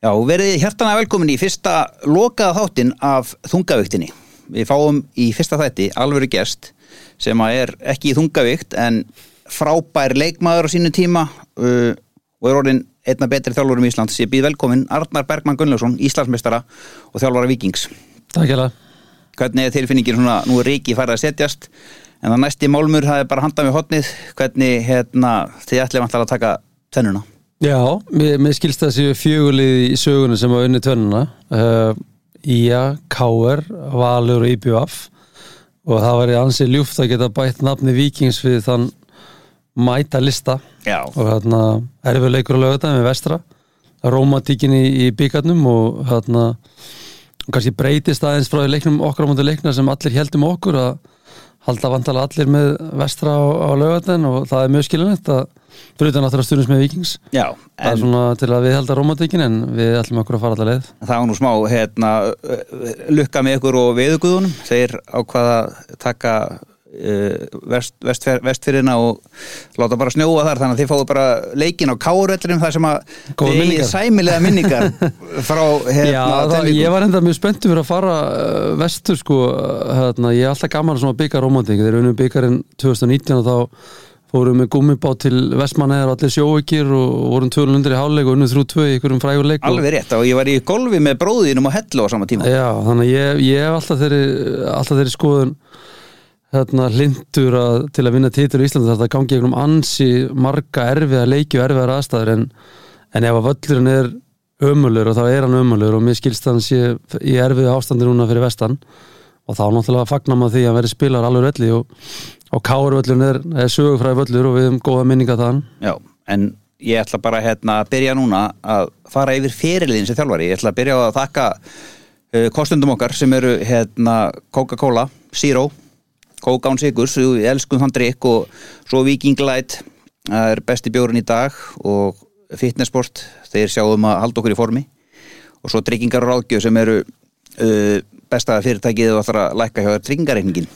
Já, verið hjertana velkomin í fyrsta lokaða þáttin af þungavíktinni. Við fáum í fyrsta þætti alvöru gest sem er ekki í þungavíkt en frábær leikmaður á sínu tíma uh, og er orðin einna betri þjálfurum í Íslands. Ég býð velkomin Arnar Bergman Gunnlaugsson, Íslandsmeistara og þjálfara Vikings. Takk hjá það. Hvernig er tilfinningin svona, nú er Ríki farið að setjast en það næsti málmur það er bara handað með hotnið. Hvernig hérna, þið ætlum alltaf að taka tennuna? Já, mér, skilst þessi fjögulið í sögunum sem var unni tvennuna uh, Ía, Káer, Valur og IBF og það var ansið ljúft að geta bætt nafni Vikings við þann mæta lista. Já. og hérna erfið leikur að lögða með vestra. Romantíkin í, í byggarnum og hérna kannski breytist aðeins frá leiknum okkar á mútið leikna sem allir heldum okkur að halda vantala allir með vestra á, á lögðan og það er mjög skilinlegt að fyrir þetta náttúrulega stundins með vikings Já, það er svona til að við held að romantíkin en við ætlum okkur að fara allar leið. Það var nú smá hérna, lukka með ykkur og veðuguðunum þeir ákvaða taka uh, vest, vestfer, vestfyrirna og láta bara snjóa þar þannig að þið fáðu bara leikin á kárvellinum þar sem að þið minningar. eigið sæmilega minningar frá hérna Já, það, ég var enda mjög spenntur fyrir að fara vestur sko, hérna, ég er alltaf gaman að byggja romantík, þeir unum byggjarinn 2019 og þá fórum við gummibá til Vestmanneðar og allir sjóveikir og vorum 200 í háleik og unnum 3-2 í einhverjum frægur leik og, Alveg rétt og ég var í golfi með bróðinum og hellu á sama tíma. Já, þannig ég, ég hef alltaf þeirri, alltaf þeirri skoðun hérna, hlindur að, til að vinna titil í Íslandi þetta gangi einhverjum ansi marga erfiða leiki og erfiðar aðstæður en, en ef að völlurinn er ömulur og þá er hann ömulur og mér skilst hann sé í erfiðu ástandi núna fyrir vestan og þá náttúrulega fagnar maður því að verði spilar alveg öllu og, Kárvöllurinn er, er sögufræði völlur og við hefum góða minninga þaðan Já, en ég ætla bara hérna að byrja núna að fara yfir fyrirliðin sem þjálfari. Ég ætla að byrja á að þakka uh, kostundum okkar sem eru hérna Coca-Cola, Zero, Coke án Sigurs, við elskum þann drikk og svo Viking Light, það er besti bjórun í dag og Fitnessport, þeir sjáum að halda okkur í formi og svo tryggingar og ráðgjöf sem eru uh, besta fyrirtækið og ætlar að lækka hjá þér tryggingarreikningin.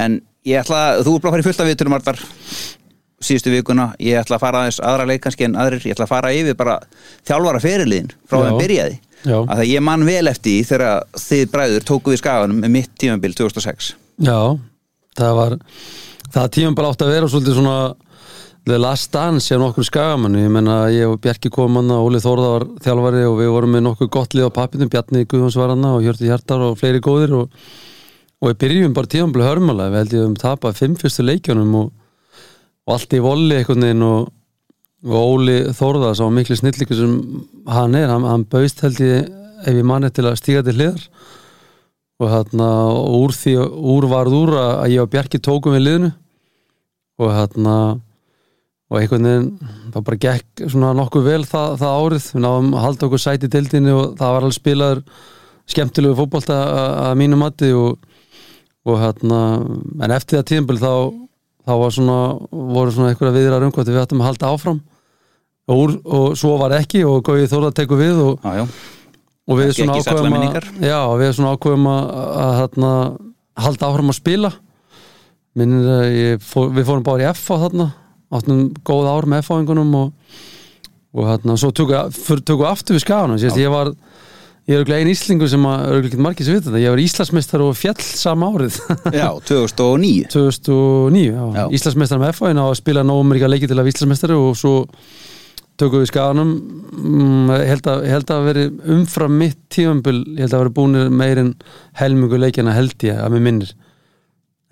En ég ætla að, þú er bara að fara í fullt af viðtunum Arnar síðustu vikuna, ég ætla að fara aðeins aðra leik kannski en aðrir, ég ætla að fara yfir bara þjálfara feriliðin frá þeim byrjaði. Já. að það ég man vel eftir því þegar þið bræður tóku við skaganum með mitt tímabil 2006 Já, það var það bara átt að vera svolítið svona the last dance hjá nokkur skagamannu ég menna ég og Bjarki kom hann Óli Þórða var þjálfari og við vorum með nokkuð gott lið á pappinum, Bjarni Guðjóns var hann og Hjörti Hjartar og fleiri góðir og, og við byrjum bara bara hörmulega. Við heldum um tapað fimm fyrstu leikjunum og, og allt í volli einhvern veginn og, og Óli Þórða sá miklu snillikur sem hann er, hann, hann baust held ég ef ég manni til að stíga til hliðar. Og hérna úr því úr varð úr að ég og Bjarki tókum við liðinu. Og hérna og einhvern veginn það bara gekk svona nokkuð vel það, það árið. Við náðum að halda okkur sæti í deildinni og það var alveg spilaður skemmtilegu fótbolta að, mínu mati og, og hérna en eftir það tíðanbíl þá þá var svona, voru svona einhverja viðrar umkvæmt við ættum að halda áfram. Og, úr, og svo var ekki og Gauði Þórða tekur við og Já, já, og við svona ákveðum að já, við svona ákveðum að, að, að, að halda áfram að spila. Minnir að fór, við fórum bara í F á þarna áttum góð ár með F-áingunum og, og hérna, svo tökum við aftur við skaganum, sést, ég var ég er auðvitað einn íslingu sem að auðvitað margir sem vita þetta, ég var Íslandsmeistar og fjall sama árið. Já 2009 2009, já, Já. Íslandsmeistar með F-áin á að spila nógumeríka leiki til að Íslandsmeistari og svo tökum við skaganum. Mm, held að, held að veri umfram mitt tímambil, ég held að veri búin meirinn helmingu leikina held ég að mér minnir.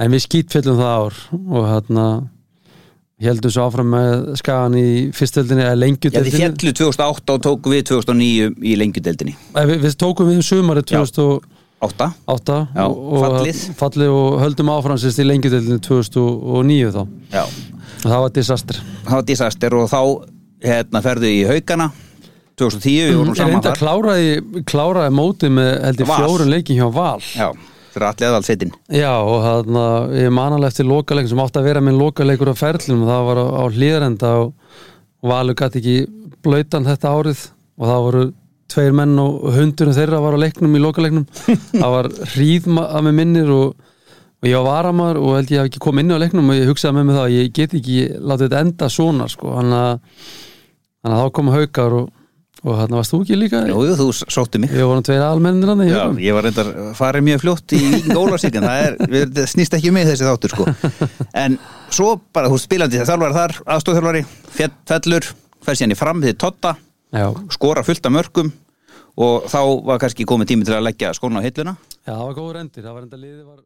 En við skýtfjöllum það ár og hérna heldum svo áfram með skagan í fyrstöldinni eða Já, þið lengjudeldinni fjallu 2008 og tóku við 2009 í lengjudeldinni við, við tókum við um sumarið 2008 8 Já, og, fallið. fallið og höldum áfram sérst í lengjudeldinni 2009 þá. Já, og það var disaster. Það var disaster og þá hérna ferðu í haugana 2010, við vorum Ég saman reyndi að þar. kláraði, kláraði mótið með held ég Val. fjórun leikin hjá Val. Já, fyrir allir aðalsettin Já og þarna ég man alveg eftir lokaleik sem átti að vera minn lokaleikur á ferlunum það var á, á hlýðarenda og Valur gæti ekki blöytan þetta árið og það voru tveir menn og hundurinn þeirra var á leiknum í lokaleiknum. Það var hríð að með minnir og, og ég var varamar og held ég hef ekki komið inn á leiknum og ég hugsaði með mig það að ég get ekki látið þetta enda svona sko. Þannig að, þannig að þá kom haukar og, og hann varst þú ekki líka? Jú, þú sóttu mig. Við vorum tveir almennir hann Já, ég var reyndar farið mjög fljótt í en það er, snýst ekki um mig þessi þáttur sko. en svo bara, þú spilandi þjálfari þar, aðstofþjálfari fellur, fer síðan í fram því Totta, já, skora fullt af mörgum og þá var kannski komið tími til að leggja skóna á hilluna. Já, það var góður endir það var enda liði var